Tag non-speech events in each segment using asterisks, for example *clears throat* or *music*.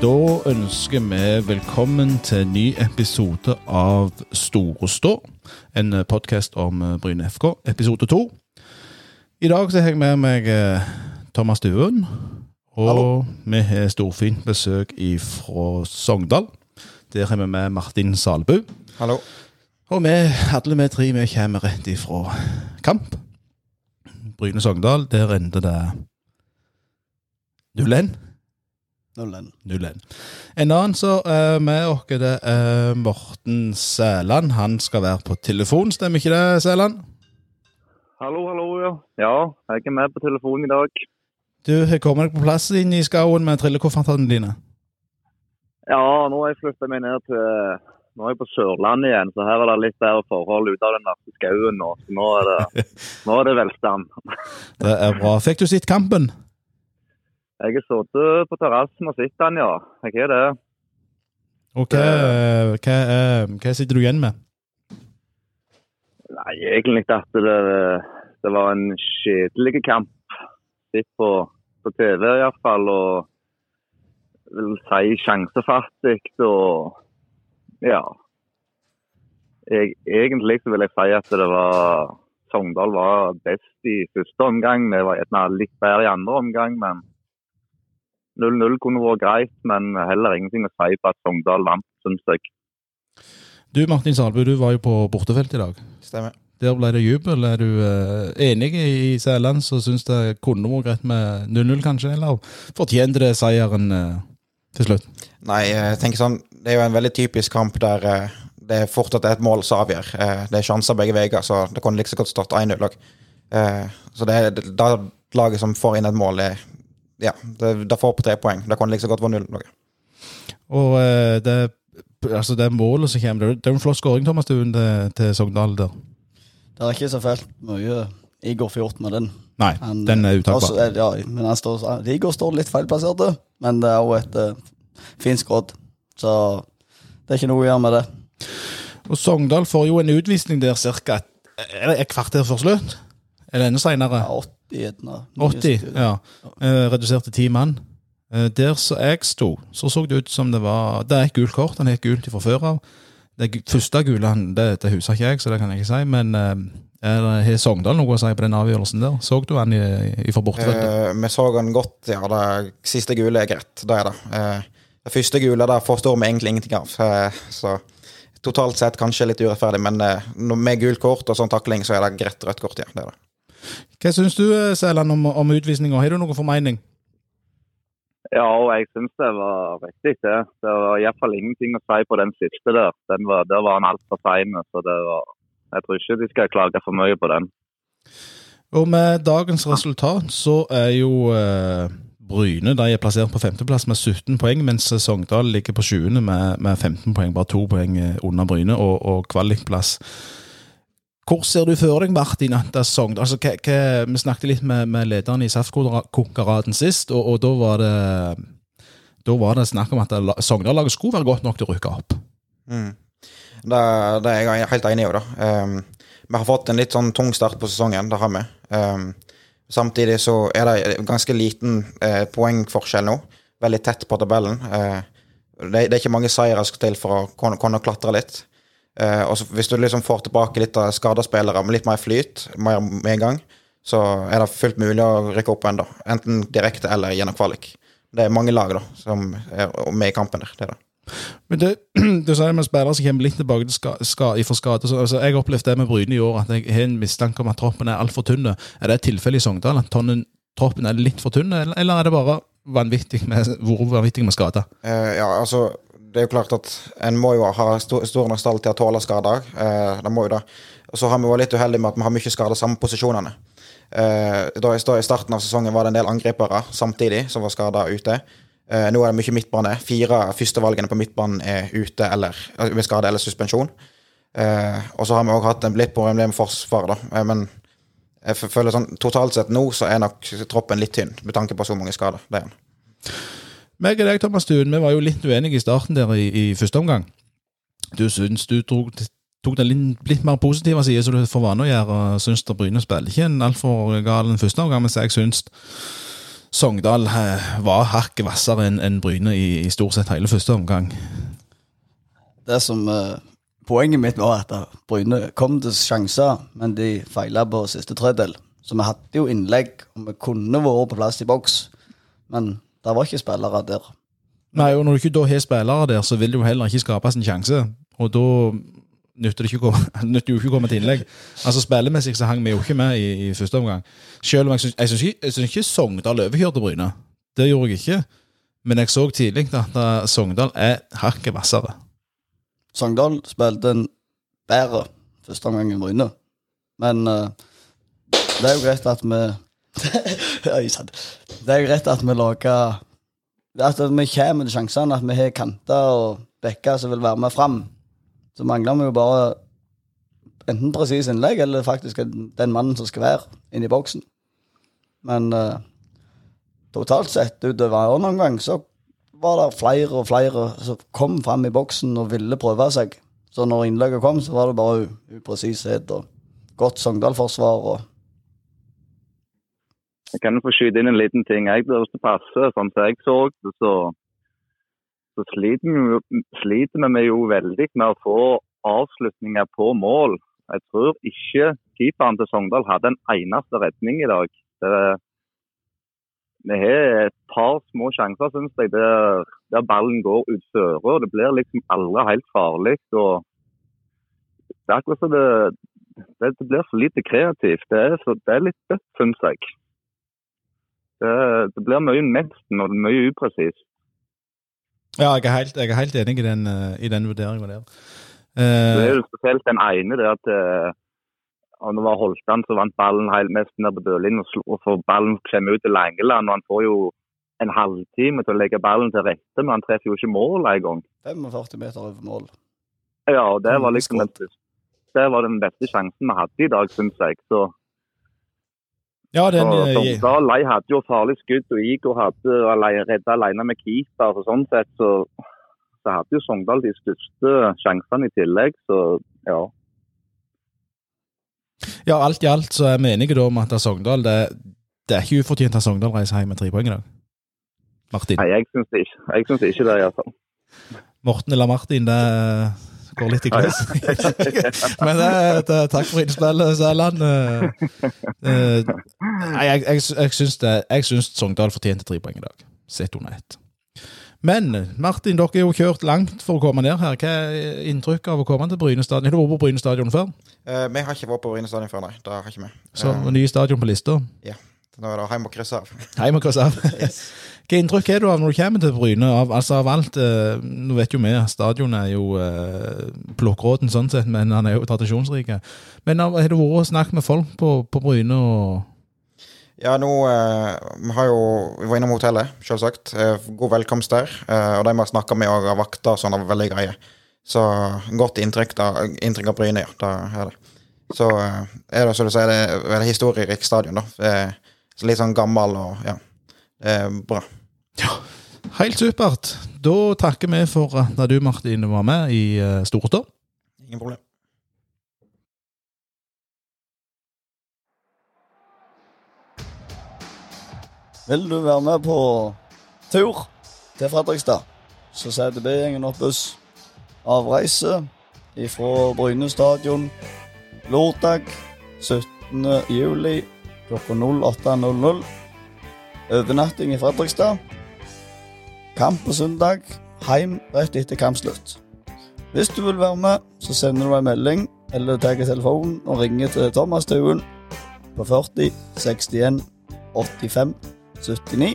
Da ønsker vi velkommen til en ny episode av Store stå. En podkast om Bryne FK, episode to. I dag så har jeg med meg eh, Thomas Duen. Og Hallo. vi har storfint besøk fra Sogndal. Der har vi med Martin Salbu. Hallo. Og vi, alle vi tre vi kommer rett ifra kamp. Bryne-Sogndal, der endte det 0-1. 0-1. 0-1. En annen så er med oss, det er Morten Sæland. Han skal være på telefon, stemmer ikke det, Sæland? Hallo, hallo, ja. Ja, jeg er med på telefonen i dag. Du har kommet deg på plass inn i skauen med trillekoffertene dine. Ja, nå har jeg flyttet meg ned til Nå er jeg på Sørlandet igjen, så her er det litt bedre forhold ute av den verste skauen nå. Så nå er det, *laughs* nå er det velstand. Det er bra. Fikk du sett kampen? Jeg har sittet på terrassen og sett den, ja. Jeg har det. Og hva, hva, eh, hva sitter du igjen med? Nei, egentlig at det, det var en kjedelig kamp. Sett på, på TV iallfall, og vil si sjansefattig og ja. Jeg, egentlig så vil jeg si at det var Sogndal var best i første omgang. Det var gjerne litt bedre i andre omgang, men 0-0 kunne vært greit. Men heller ingenting å si på at Sogndal vant, syns jeg. Du Martin Salbu, du var jo på bortefelt i dag. Stemmer. Der ble det jubel. Er du uh, enig i Sæland som syns det kunne vært greit med 0-0, kanskje? Eller fortjente det seieren uh, til slutt? Nei, jeg tenker sånn Det er jo en veldig typisk kamp der uh, det er fortsatt et mål som avgjør. Det er sjanser begge veier, så det kunne like så godt stått 1-0 òg. Så det er da laget som får inn et mål, er ja, det, det får på tre poeng. Det kunne like så godt vært 0 òg. Og eh, det, altså det målet som kommer Det er jo en flott skåring, Thomas Duen, til, til Sogndal der. Det er ikke så fælt mye Igor får gjort med den. Nei, Han, den er altså, utakbar. ja, men han står, Igor står litt feilplassert, men det er jo et uh, fint skudd. Så det er ikke noe å gjøre med det. Og Sogndal får jo en utvisning der ca. et kvarter før slutt. Eller enda seinere. Ja, 80 etna. 80, ja. Eh, redusert til ti mann. Eh, der så jeg sto, så så det ut som det var Det er et gult kort. Han har gult fra før av. Det første gule han- det, det husker ikke jeg, så det kan jeg ikke si. Men eh, har Sogndal noe å si på den avgjørelsen der? Så du han i, i fra bortefeltet? Eh, vi så han godt, ja. Det siste gule er greit. Det er det. Eh, det første gule der forstår vi egentlig ingenting av. Eh, så totalt sett kanskje litt urettferdig, men med gult kort og sånn takling, så er det greit rødt kort, ja. Det er det. Hva syns du, eh, Sæland, om, om utvisninga? Har du noen formening? Ja, og jeg syns det var riktig, det. Det var iallfall ingenting å si på den siste der. Den var, der var han altfor sein. Så det var Jeg tror ikke de skal klage for mye på den. Og med dagens resultat så er jo eh, Bryne de er plassert på femteplass med 17 poeng, mens Sogndal ligger på 20. med, med 15 poeng, bare to poeng eh, under Bryne, og, og kvalikplass. Hvor ser du for deg, Martin, at Sogndal altså, Vi snakket litt med, med lederen i SAF-konkuraten sist, og, og da var det da var det snakk om at Sogndal-laget skulle være godt nok til å rykke opp. Mm. Det, det er jeg helt enig i. da. Um, vi har fått en litt sånn tung start på sesongen, det har vi. Um, samtidig så er det ganske liten uh, poengforskjell nå. Veldig tett på tabellen. Uh, det, det er ikke mange seire som skal til for å kunne klatre litt. Eh, og så hvis du liksom får tilbake litt av skada spillere med litt mer flyt mer med en gang, så er det fullt mulig å rykke opp ennå. Enten direkte eller gjennom kvalik. Det er mange lag da, som er med i kampen der. Det er det. Men det, *clears throat* du sier med spillere som kommer litt tilbake til ska, ska, fra skade. Så, altså, jeg har opplevd det med Bryne i år, at jeg har en mistanke om at troppen er altfor tynn. Er det et tilfelle i Sogndal at tonnen, troppen er litt for tynn, eller, eller er det bare vanvittig med, hvor vanvittig med skader? Eh, ja, altså Det er jo klart at en må jo ha stor, stor nostall til å tåle skader. Eh, det må jo det. Og så har vi vært litt uheldige med at vi har mye skader samme posisjonene. Eh, da står i starten av sesongen var det en del angripere samtidig som var skada ute. Eh, nå er det mye midtbane. Fire av førstevalgene på midtbanen er ute eller eh, med skade eller suspensjon. Eh, og så har vi òg hatt en blitt problem med forsvaret, da. Eh, men jeg føler sånn totalt sett nå så er nok troppen litt tynn med tanke på så mange skader. Det er den. Meg og deg, Thomas Stuen, vi var jo litt uenige i starten der i, i første omgang. Du syns du tok, tok den litt, litt mer positive siden, som du får vane å gjøre, og syns at Bryne spiller ikke en altfor gal første omgang, mens jeg syns Sogndal eh, var hakket hvassere enn en Bryne i, i stort sett hele første omgang. Det som eh, Poenget mitt var at Bryne kom til sjanser, men de feila på siste tredel. Så vi hadde jo innlegg, og vi kunne vært på plass i boks. Men det var ikke spillere der. Nei, og Når du ikke da har spillere der, så vil det jo heller ikke skapes en sjanse. Og da nytter det ikke å komme, *laughs* nytter jo ikke å komme til innlegg. Altså Spillemessig så hang vi jo ikke med i, i første omgang. Selv om jeg syns, jeg ikke, ikke Sogndal overkjørte Bryne. Det gjorde jeg ikke. Men jeg så tidlig at da Sogndal er hakket hvassere. Sogndal spilte en bedre første omgang enn Bryne. Men uh, det er jo greit at vi. *laughs* *laughs* Det er greit at vi lager At vi kommer til sjansene, at vi har kanter og bekker som vil være med fram. Så mangler vi jo bare enten presis innlegg eller faktisk den mannen som skal være inne i boksen. Men uh, totalt sett utover noen omgang så var det flere og flere som kom fram i boksen og ville prøve seg. Så når innlegget kom, så var det bare upresishet og godt Sogndal-forsvar. og Jeg kan jo få skyte inn en liten ting. Jeg blir også passe, sånn som jeg så det, så, så sliter vi, jo- veldig med å få avslutninger på mål. Jeg tror ikke keeperen til Sogndal hadde en eneste redning i dag. Det, vi har et par små sjanser, syns jeg, der, der ballen går utføre. Det blir liksom aldri helt farlig. og Det er akkurat som det, det, det blir for lite kreativt. Det er, så, det er litt dødt, syns jeg. Det, det blir mye nesten og mye upresist. Ja, jeg er helt, jeg er helt enig i den, eh, i den vurderinga der. Det er Eh, jo spesielt den ene der at eh, og det var Holtan som vant ballen helt mest ned på dørlinjen og, og får ballen klemme ut til Langeland. og Han får jo en halvtime til å legge ballen til rette, men han treffer jo ikke mål engang. 45 meter over mål. Ja, og det var Mm, liksom det var den beste sjansen vi hadde i dag, syns jeg. Så, ja, den og som Sogndal de hadde jo farlig skudd, og Igor hadde redda alene med keeper. og sånn sett, så, så hadde jo Sogndal de største sjansene i tillegg. Så ja. Ja, alt i alt så er vi enige da om at Sogndal det, det er ikke ufortjent at Sogndal reiser hjem med tre poeng i dag. Martin. Nei, jeg syns ikke, jeg syns ikke det, iallfall. Morten eller Martin, det eh, går litt i kløs. *laughs* Men det, det, takk for innspillet, Sæland. Eh, eh, Nei, jeg, jeg, jeg, syns det, jeg syns Sogndal fortjente tre poeng i dag, sett under ett. Men Martin, dere har jo kjørt langt for å komme ned her. Hva er inntrykket av å komme til Bryne stadion? Har du vært på Bryne stadion før? Eh, vi har ikke vært på Bryne stadion før, nei. Det har ikke vi. Så Eh, ny stadion på lista. Nå er det hjem og krysse av. Hjem og krysse av. *laughs* Hva inntrykk er du av når du kommer til Bryne? Av, altså av alt, eh, Nå vet jo vi stadion er jo eh, plukkråten sånn sett, men han er jo tradisjonsrik. Men av, har du vært og snakket med folk på, på Bryne? og Ja, nå eh, Vi har jo Vi var innom hotellet, selvsagt. Eh, god velkomst der. Eh, og de vi har snakka med og vakter og sånn, er veldig greie. Så godt inntrykk, da, inntrykk av Bryne, ja. Det er det. Så eh, er det, som du sier, det er historierikt historierik stadion, da. Eh, så litt sånn gammel og ja. Eh, bra. Ja. Helt supert. Da takker vi for at du, Martin, var med i uh, Ingen problem. Vil du være med på tur til Fredrikstad, så setter B-gjengen opp buss. Avreise ifra Bryne stadion lørdag 17. juli klokka 08.00. Overnatting i Fredrikstad. Kamp på søndag. Heim rett etter kampslutt. Hvis du vil være med, så sender du en melding eller tar telefonen og ringer til Thomas Tauen på 40 61 85 79.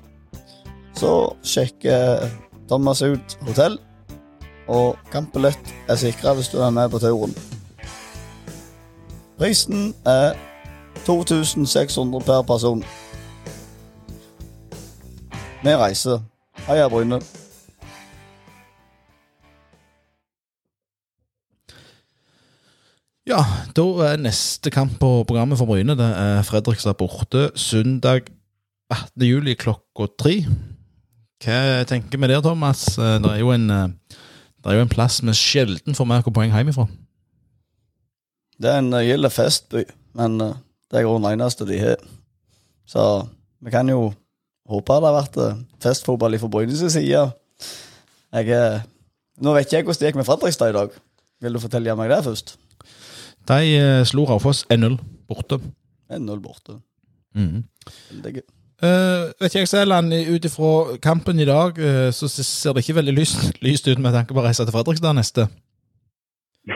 Så sjekker Thomas ut hotell, og kampbillett er sikra hvis du er med på turen. Prisen er 2600 per person. Vi reiser. Heia Bryne. Ja, da er neste kamp på programmet for Bryne. Det er Fredrikstad borte søndag 18. juli klokka tre. Hva tenker vi der, Thomas? Eh, Det er jo en, eh, det er jo en plass vi sjelden får med poeng hjemmefra. Det er en uh, gild festby, men det er grunnen eneste de har. Så vi kan jo håpe det har vært eh, festfotball fra Brynes side. Jeg, nå vet ikke jeg hvordan det gikk med Fredrikstad i dag. Vil du fortelle meg det først? De eh, slo Raufoss 1-0 borte. 1-0 borte. Mhm. Veldig gøy. Uh, vet ikke jeg, Sæland, ut ifra kampen i dag, uh, så ser det ikke veldig lyst, *laughs* lyst ut med tanke på å reise til Fredrikstad neste. *laughs*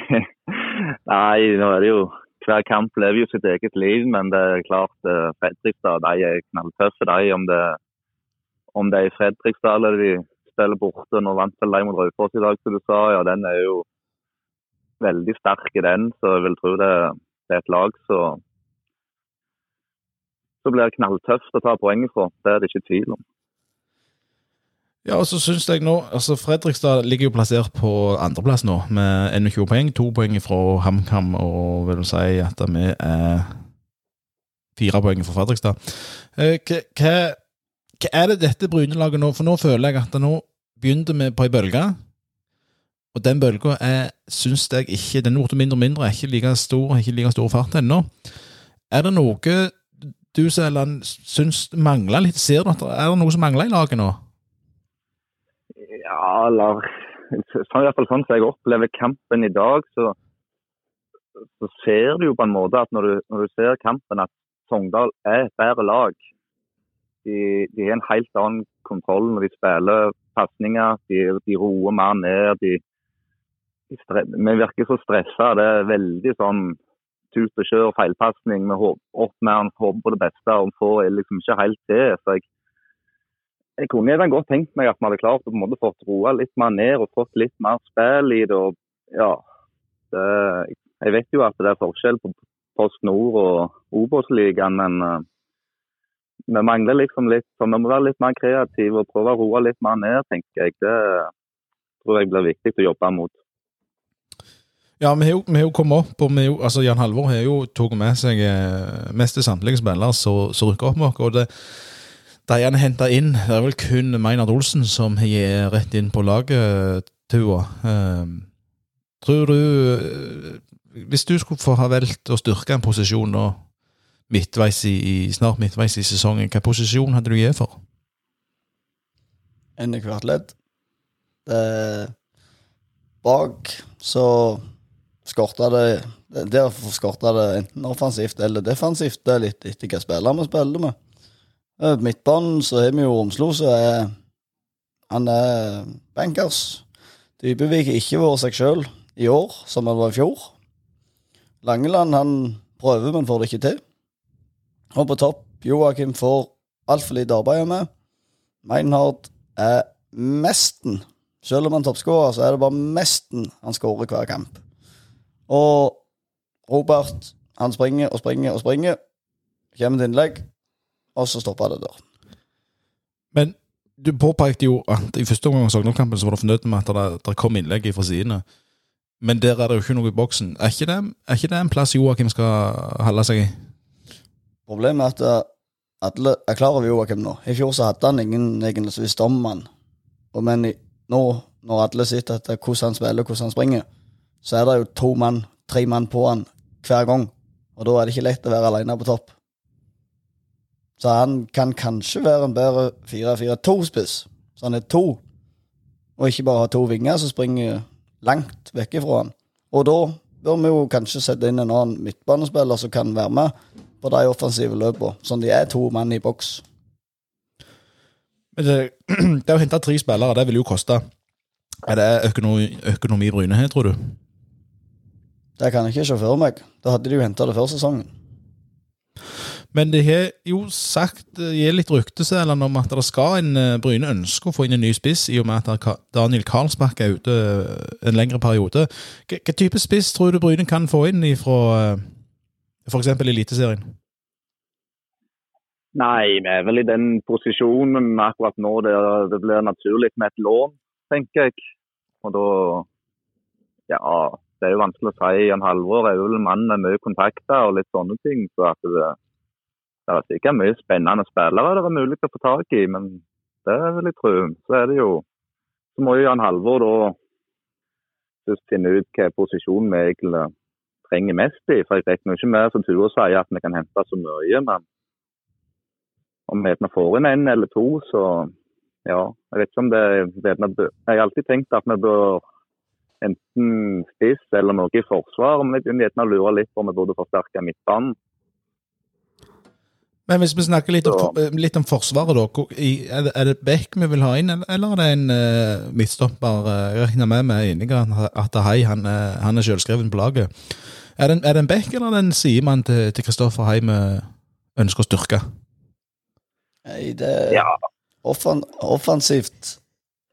Nei, nå er det jo Hver kamp lever jo sitt eget liv, men det er klart eh, Fredrikstad de er knalltøffe, de. Om det, om det er i Fredrikstad eller de spiller borte. Nå vant vel de mot Raufoss i dag, som du sa. Ja, den er jo veldig sterk i den, så jeg vil tro det, det er et lag så blir det knalltøft å ta poeng for, Det er det ikke tvil om. Ja, og så synes jeg nå, altså Fredrikstad ligger jo plassert på andreplass nå, med 21 poeng. To poeng fra HamKam, og vil du si at vi er fire poeng fra Fredrikstad. Eh, Hva, hva, er det dette Bryne-laget nå? For nå føler jeg at det nå begynte vi på ei bølge. Og den bølga syns jeg ikke Den er mindre og mindre, er ikke like stor, ikke like stor fart ennå. Er det noe du Sæland syns mangler litt? Ser du at det er noe som mangler i laget nå? Eller sånn, i hvert fall sånn som jeg opplever kampen i dag, så, så ser du jo på en måte at når du, når du ser kampen, at Sogndal er et bedre lag. De, de har en helt annen kontroll når de spiller pasninger. De, de roer mer ned. De, vi virker så stressa. Det er veldig sånn tut og kjør, feilpasning. Vi håper han, på det beste og får liksom ikke helt det. Så jeg, jeg kunne gjerne godt tenkt meg at vi hadde klart å på en måte fått roa litt mer ned og fått litt mer spill i det. og ja, det, Jeg vet jo at det er forskjell på Post Nord og Obos-ligaen, men uh, vi mangler liksom litt så Vi må være litt mer kreative og prøve å roe litt mer ned, tenker jeg. Det tror jeg blir viktig å jobbe mot. Ja, vi har jo, vi har jo kommet opp, og jo, altså Jan Halvor har jo tatt med seg eh, mest til samtlige spillere som rykker opp med oss. De han henta inn, det er vel kun Maynard Olsen som gir rett inn på laget, Tua. Um, tror du eh, Hvis du skulle få ha valgt å styrke en posisjon nå, midtveis i, snart midtveis i sesongen, hvilken posisjon hadde du gitt for? En i hvert ledd. Det, bak så skorta det Der skorta det enten offensivt eller defensivt. Det er litt etter hva spiller vi spiller med. Eh, Midtbanen så har vi jo Romslo, så er han er bankers. Dybevik har ikke vært seg sjøl i år, som han var i fjor. Langeland han prøver, men får det ikke til. Og på topp, Joakim får altfor lite arbeid med. Meinhard er mesten. Selv om han er toppskårer, så er det bare mesten han skårer hver kamp. Og Robert, han springer og springer og springer. Kommer til innlegg, og så stopper det der. Men du påpekte jo at i første omgang av Sogndal-kampen så var du fornøyd med at det, det kom innlegg fra sidene. Men der er det jo ikke noe i boksen. Er ikke det, er ikke det en plass Joakim skal holde seg i? Problemet er at eh, alle er klar over Joakim nå. I fjor så hadde han ingen egentlig som visste om han. Og men i, nå, når alle sitter etter hvordan han spiller, hvordan han springer, så er det jo to mann, tre mann på han hver gang. Og da er det ikke lett å være alene på topp. Så han kan kanskje være en bedre 4-4-2-spiss. Så han er to, og ikke bare ha to vinger som springer langt vekk ifra han. Og da bør vi jo kanskje sette inn en annen midtbanespiller som kan være med på de offensive løpene, sånn de er to mann i boks. Men det, *clears throat* det å hente tre spillere, det vil jo koste. Er det økonomi, økonomi Bryne her, tror du? Det kan jeg ikke se for meg. Da hadde de jo henta det før sesongen. Men det har jo sagt, gir litt rykteseler om at det skal en eh, Bryne ønske å få inn en ny spiss, i og med at Daniel Karlsbakk er ute eh, en lengre periode. Hvilken type spiss tror du Bryne kan få inn fra f.eks. Eliteserien? Nei, vi er vel i den posisjonen akkurat nå der det blir naturlig med et lån, tenker jeg. Og da Ja, det er jo vanskelig å si. Jan Halvor er jo en mann med mye kontakter og litt sånne ting. Så at det, det er sikkert mye spennende spillere det er mulig å få tak i, men det vil jeg tro. Så er det jo Så må jo Jan Halvor da først finne ut hvilken posisjon vi egentlig trenger mest i. For jeg regner ikke med som Ture sier at vi kan hente så mye, men om vi får inn en eller to, så ja. Jeg vet ikke om det Jeg har alltid tenkt at vi bør enten spiss eller noe i forsvar, men jeg begynner gjerne å lure litt på om vi burde forsterke midtbanen. Men hvis vi snakker litt om, Så- litt om Forsvaret, da. Er det, Beck vi vil ha inn, eller- er det en uh, midtstopper? eh, Jeg regner med vi er enige at- at Hei han, han er selvskreven på laget. Er det, en- er det en Beck eller er det en sidemann til til Kristoffer Hei vi ønsker å styrke? Nei, det Ja, Offen, Offensivt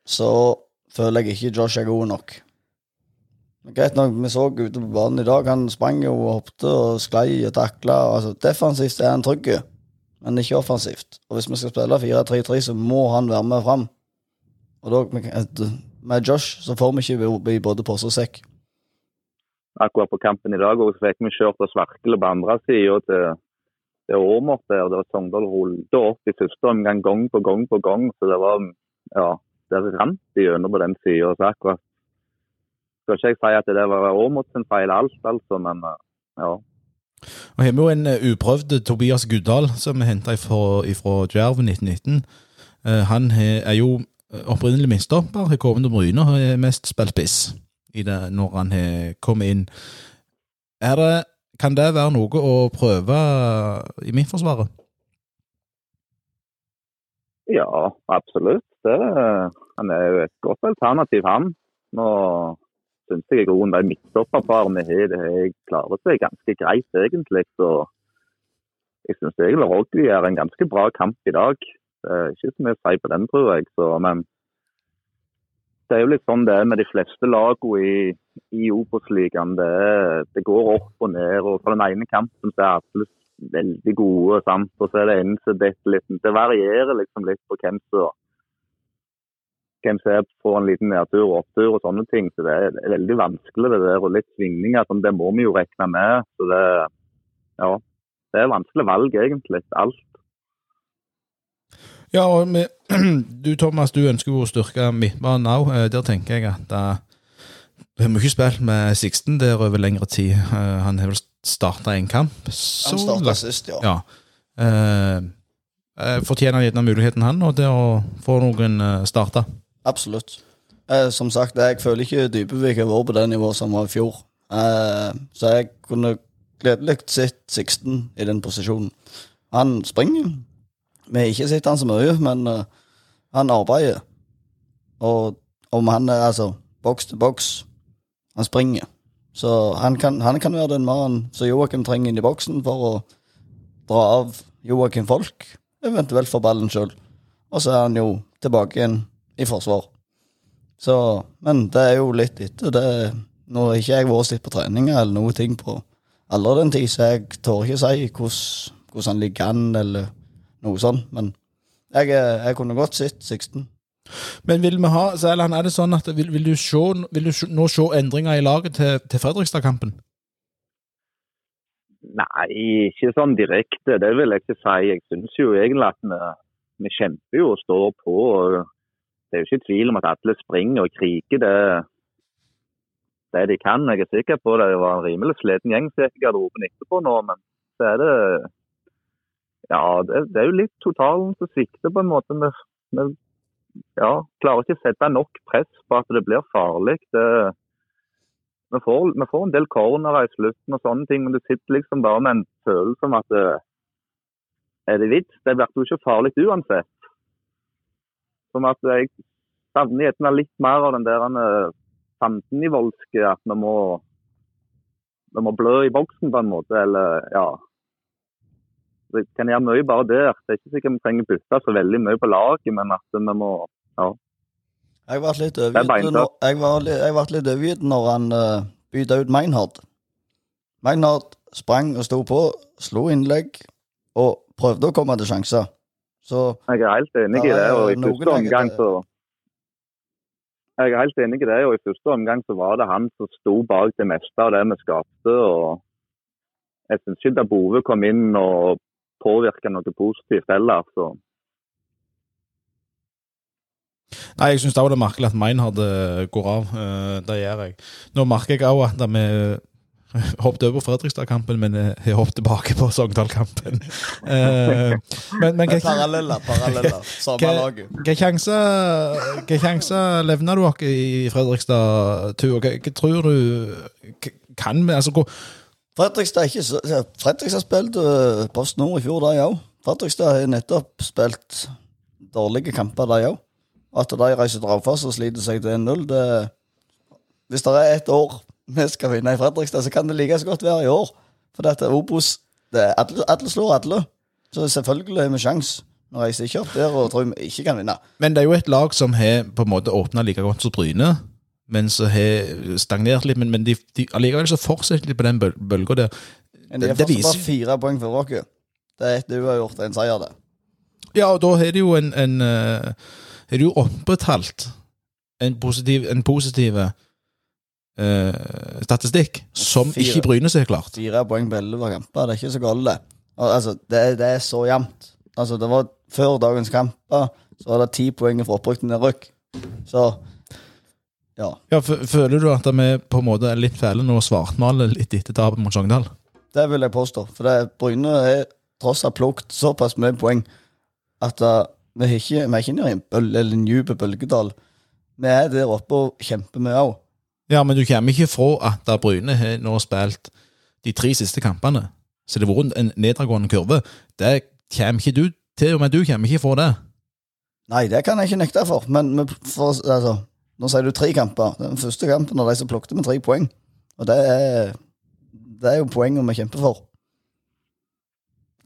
så føler jeg ikke Josh er god nok. Greit nok, vi så ute på banen i dag, han sprang jo og hoppet og sklei og takla. Altså, defensivt er han trygg, men ikke offensivt. Og hvis vi skal spille 4-3-3, så må han være med fram. Og da, med- Josh så får vi ikke bli både pose og sekk. akkurat på kampen i dag og så fikk vi kjørt oss virkelig på andre sida til, til Åmot der. Der Sogndal rullet opp i første omgang gang på gang på gang. Så det var ja, det rant igjennom på den sida. Så akkurat skal ikke jeg si at det var Åmot sin feil alt, altså, men ja. Og har vi jo en eh, uprøvd Tobias Guddal, som er henta fra Djerven 1919. Eh, han er jo opprinnelig midtstopper, har kommet til Bryne og har mest spilt spiss når han har kommet inn. Det, kan det være noe å prøve i Midtforsvaret? Ja, absolutt. Det, han er jo et godt alternativ, han. Nå syns jeg i grunnen de midtstopperparene har det har klarer seg ganske greit, egentlig. Så jeg syns egentlig Rogli gjør en ganske bra kamp i dag. Det er ikke så mye å si på den, tror jeg. Så, men det er jo litt sånn det er med de fleste lagene i, i Obos-ligaen. Det, er- det går opp og ned. og For den ene kampen så er alle veldig gode, sant? og så er det en som detter litt. Det varierer liksom litt på hvem som som er får en liten nedtur og opptur og sånne ting. Så det er, veldig vanskelig det der, og litt svingninger. Sånn, det må vi jo regne med. Så det, ja, det er vanskelig valg, egentlig. Alt. Ja, og med, *clears throat* du Thomas, du ønsker jo å styrke midtbanen òg. Der tenker jeg at uh, vi har ikke spilt med Sixten der over lengre tid. Eh, han har vel starta en kamp. Så Han starta sist, ja. Ja. Eh, eh, fortjener han gjerne muligheten, han, og det å få noen starta. Absolutt. Eh, som sagt, jeg føler ikke Dybevik har vært på det nivået som var i fjor. Eh, så jeg kunne gledelig sett Sixten i den posisjonen. Han springer. Vi har ikke sett han så mye, men eh, han arbeider. Og om han er altså boks til boks Han springer. Så han kan, han kan være den mannen som Joakim trenger inn i boksen for å dra av Joakim Folk, eventuelt for ballen sjøl. Og så er han jo tilbake igjen i forsvar. Så, men det er jo litt etter det. Nå har ikke jeg vært sett på treninger eller noe ting på aldri den tid, så jeg tør ikke si hvordan, hvordan han ligger an, eller noe sånt. Men jeg, er- jeg kunne godt sett Sixten. Men vil vi ha, så Erland, er det sånn at vil, vil, du, se, vil du nå se endringer i laget til, til Fredrikstad-kampen? Nei, ikke sånn direkte. Det vil jeg ikke si. Jeg syns jo egentlig at vi, vi kjemper jo og står på. og Det er jo ikke tvil om at alle springer og kriger det, det de kan. Jeg er sikker på det var en rimelig sliten gjeng som gikk i garderoben etterpå nå, men så er det Ja, det, det er jo litt totalen som svikter på en måte. Vi, ja, klarer ikke å sette nok press på at det blir farlig. Det, vi får, vi får en del cornerer i slutten og sånne ting, men du sitter liksom bare med en følelse om at det er det vits? Det blir jo ikke farlig uansett. Som at jeg savner gjerne litt mer av den der eh, fandenivoldske at vi må, vi må blø i boksen på en måte, eller ja. Vi kan gjøre mye bare der. Det er ikke sikkert vi trenger bytte så veldig mye på laget, men at vi må ja. Jeg ble litt er overgitt når, jeg var, jeg ble litt overgitt når han uh, bytta ut Meinhard. Meinhard sprang og sto på, slo innlegg og prøvde å komme til sjanser. Så Jeg er helt enig i det. og i første omgang så Jeg er helt enig i det, og i første omgang så var det han som sto bak det meste av det vi skapte. og Jeg syns ikke Dabove kom inn og påvirka noe positivt heller. så Nei, jeg syns òg det er merkelig at Meinhard hadde går av. Eh, Det gjør jeg. Nå merker jeg òg at vi *laughs* Hoppet over Fredrikstad-kampen, men har hoppet tilbake på Sogndal-kampen. *laughs* men, men men Paralleller, paralleller. Samme laget. Hvilke sjanser levna du oss i Fredrikstad-tur? Hva, hva tror du kan vi altså, Fredrikstad ikke så Fredrikstad spilte uh, Post Nord i fjor, de òg. Fredrikstad har nettopp spilt dårlige kamper, de òg. At de reiser til Raufoss og sliter seg til 1-0, Hvis det er ett år vi skal vinne i Fredrikstad, så kan det like så godt være i år. For dette Obos det alle, alle slår alle. Så selvfølgelig har vi sjans. når reiser ikke opp der og tror vi ikke kan vinne. Men det er jo et lag som har på en måte åpna like godt som Bryne, men så har stagnert litt. Men, men de, de, allikevel så fortsetter de på den bøl bølga der. Men de er fortsatt viser- bare fire poeng for dere. Det er ett uavgjort, en seier, det. Ja, og da har de jo en, en eh, Har de jo opprettholdt en positiv, en positiv eh, statistikk som Fire. ikke Bryne seg klart. Fire poeng på elleve kamper, det er ikke så galt, det. Altså, det, det er så jevnt. Altså, det var Før dagens kamper så var det ti poeng for opprykk til nedrykk. Så ja. Ja, Føler du at vi på en måte er litt fæle nå og svartmaler litt etter tapet mot Sogndal? Det vil jeg påstå. For det, Bryne har tross alt plukket såpass mye poeng at uh, vi er ikke, vi er ikke nede i en, bøl, eller en dyp bølgedal. Vi er der oppe og kjemper, vi òg. Ja, men du kommer ikke fra at Bryne har nå spilt de tre siste kampene. Så det har vært en nedadgående kurve. Det kommer ikke du til og med du kommer ikke fra det. Nei, det kan jeg ikke nekte for. Men for, altså, nå sier du tre kamper. Den første kampen av de som plukket med tre poeng. Og det er, det er jo poenget vi kjemper for.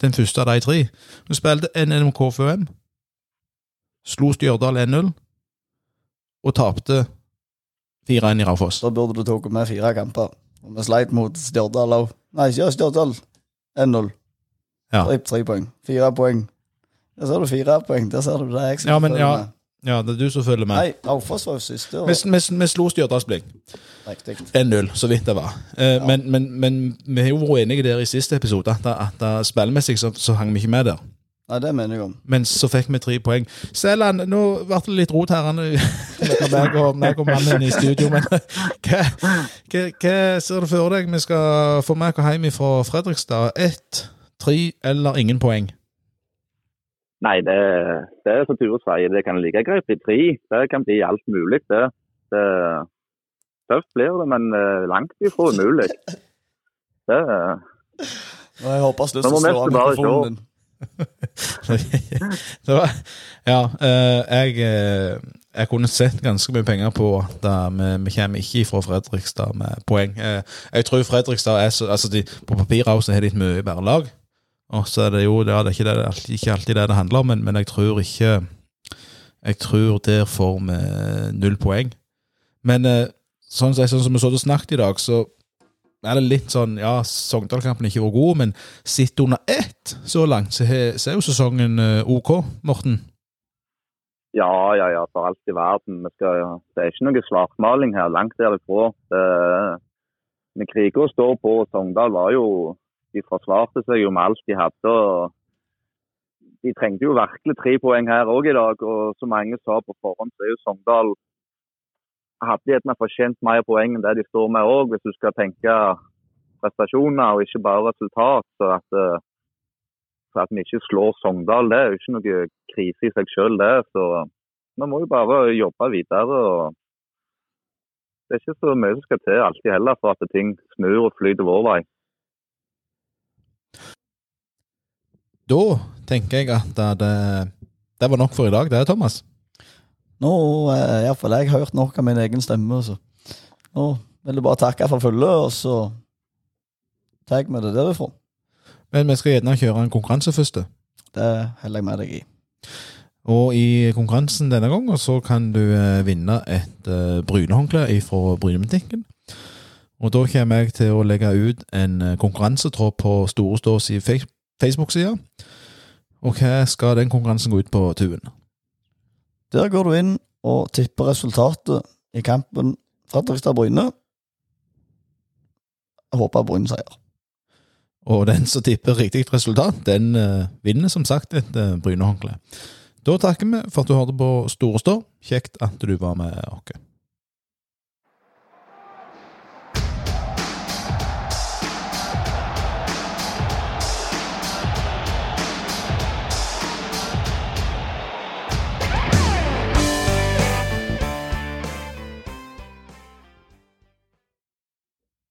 Den første av de tre. Vi spilte NNMK FUM. Slo Stjørdal 1-0. Og tapte 4-1 i Raufoss. Da burde du tatt med fire kamper. Og vi sleit mot Stjørdal òg. Nei, ikke Stjørdal. 1-0. Ja. Tre, tre poeng. Fire poeng. Der ser du fire poeng. Der ser du det jeg Ja, men følger ja. med. Ja, det er du som følger med. Nei, Raufoss var jo siste. Og... Vi, vi, vi slo Stjørdalsblink. Riktig. 1-0, så vidt det var. Eh, men, men, men vi har jo vært enige der i siste episode at, at, at spillmessig så, så hang vi ikke med der. Nei, det mener jeg om. Men så fikk vi tre poeng. Selland, nå ble det litt rot her. meg og, meg og mannen i studio. Men *laughs* hva, hva, hva ser du for deg vi skal få med oss hjem fra Fredrikstad? Ett, tre eller ingen poeng? Nei, det, det er som Ture sier, det kan like greit bli tre. Det kan bli alt mulig, det. det tøft blir det, men eh, langt ifra umulig. Det, Og jeg håper slutt Nå å slå av mikrofonen din. *laughs* det var, ja, eh, jeg, eh, jeg kunne sett ganske mye penger på at vi, vi kommer ikke fra Fredrikstad med poeng. Eh, jeg tror Fredrikstad er så altså de, På papiret også har de et mye bedre lag. Og så er det jo det er ikke, det, det er ikke alltid det det handler om, men, men jeg tror ikke Jeg tror der får vi null poeng. Men sånn, sånn som vi så det snakket i dag, så er det litt sånn Ja, Sogndal-kampen ikke vært god, men sitter under ett så langt, så, er jo sesongen eh, OK, Morten. ja, ja, ja, for alt i verden. Vi skal, det er ikke noe svartmaling her, langt derifra. Det, men og står på, og Sogndal var jo De forsvarte seg jo med alt de hadde. og De trengte jo virkelig tre poeng her òg i dag, og som mange sa på forhånd, så er jo Sogndal hadde gjerne fortjent mer poeng enn det de står med òg, hvis du skal tenke prestasjoner og ikke bare resultat. Så at, eh, så at vi ikke slår Sogndal, det er jo ikke noe krise i seg sjøl, det. Så vi må jo bare jobbe videre. og Det er ikke så mye som skal til alltid heller for at ting snur og flyter vår vei. Da tenker jeg at det, det var nok for i dag, det, Thomas. Nå har iallfall jeg hørt nok av min egen stemme. Så. Nå vil jeg bare takke for følget, og så tar vi det derifra. Men vi skal gjerne kjøre en konkurranse først. Det holder jeg med deg i. Og i konkurransen denne gangen så kan du eh, vinne et uh, brynehåndkle fra Brynebutikken. Og da kommer jeg til å legge ut en eh, konkurransetråd på Storestås i Facebook-sida. Og hva skal den konkurransen gå ut på, Tuen? Der går du inn og tipper resultatet i kampen Fredrikstad-Bryne. Håper Bryne seier. Og den som tipper riktig resultat, den uh, vinner som sagt et uh, brynehåndkle. Da takker vi for at du hørte på Store Stå. Kjekt at du var med oss.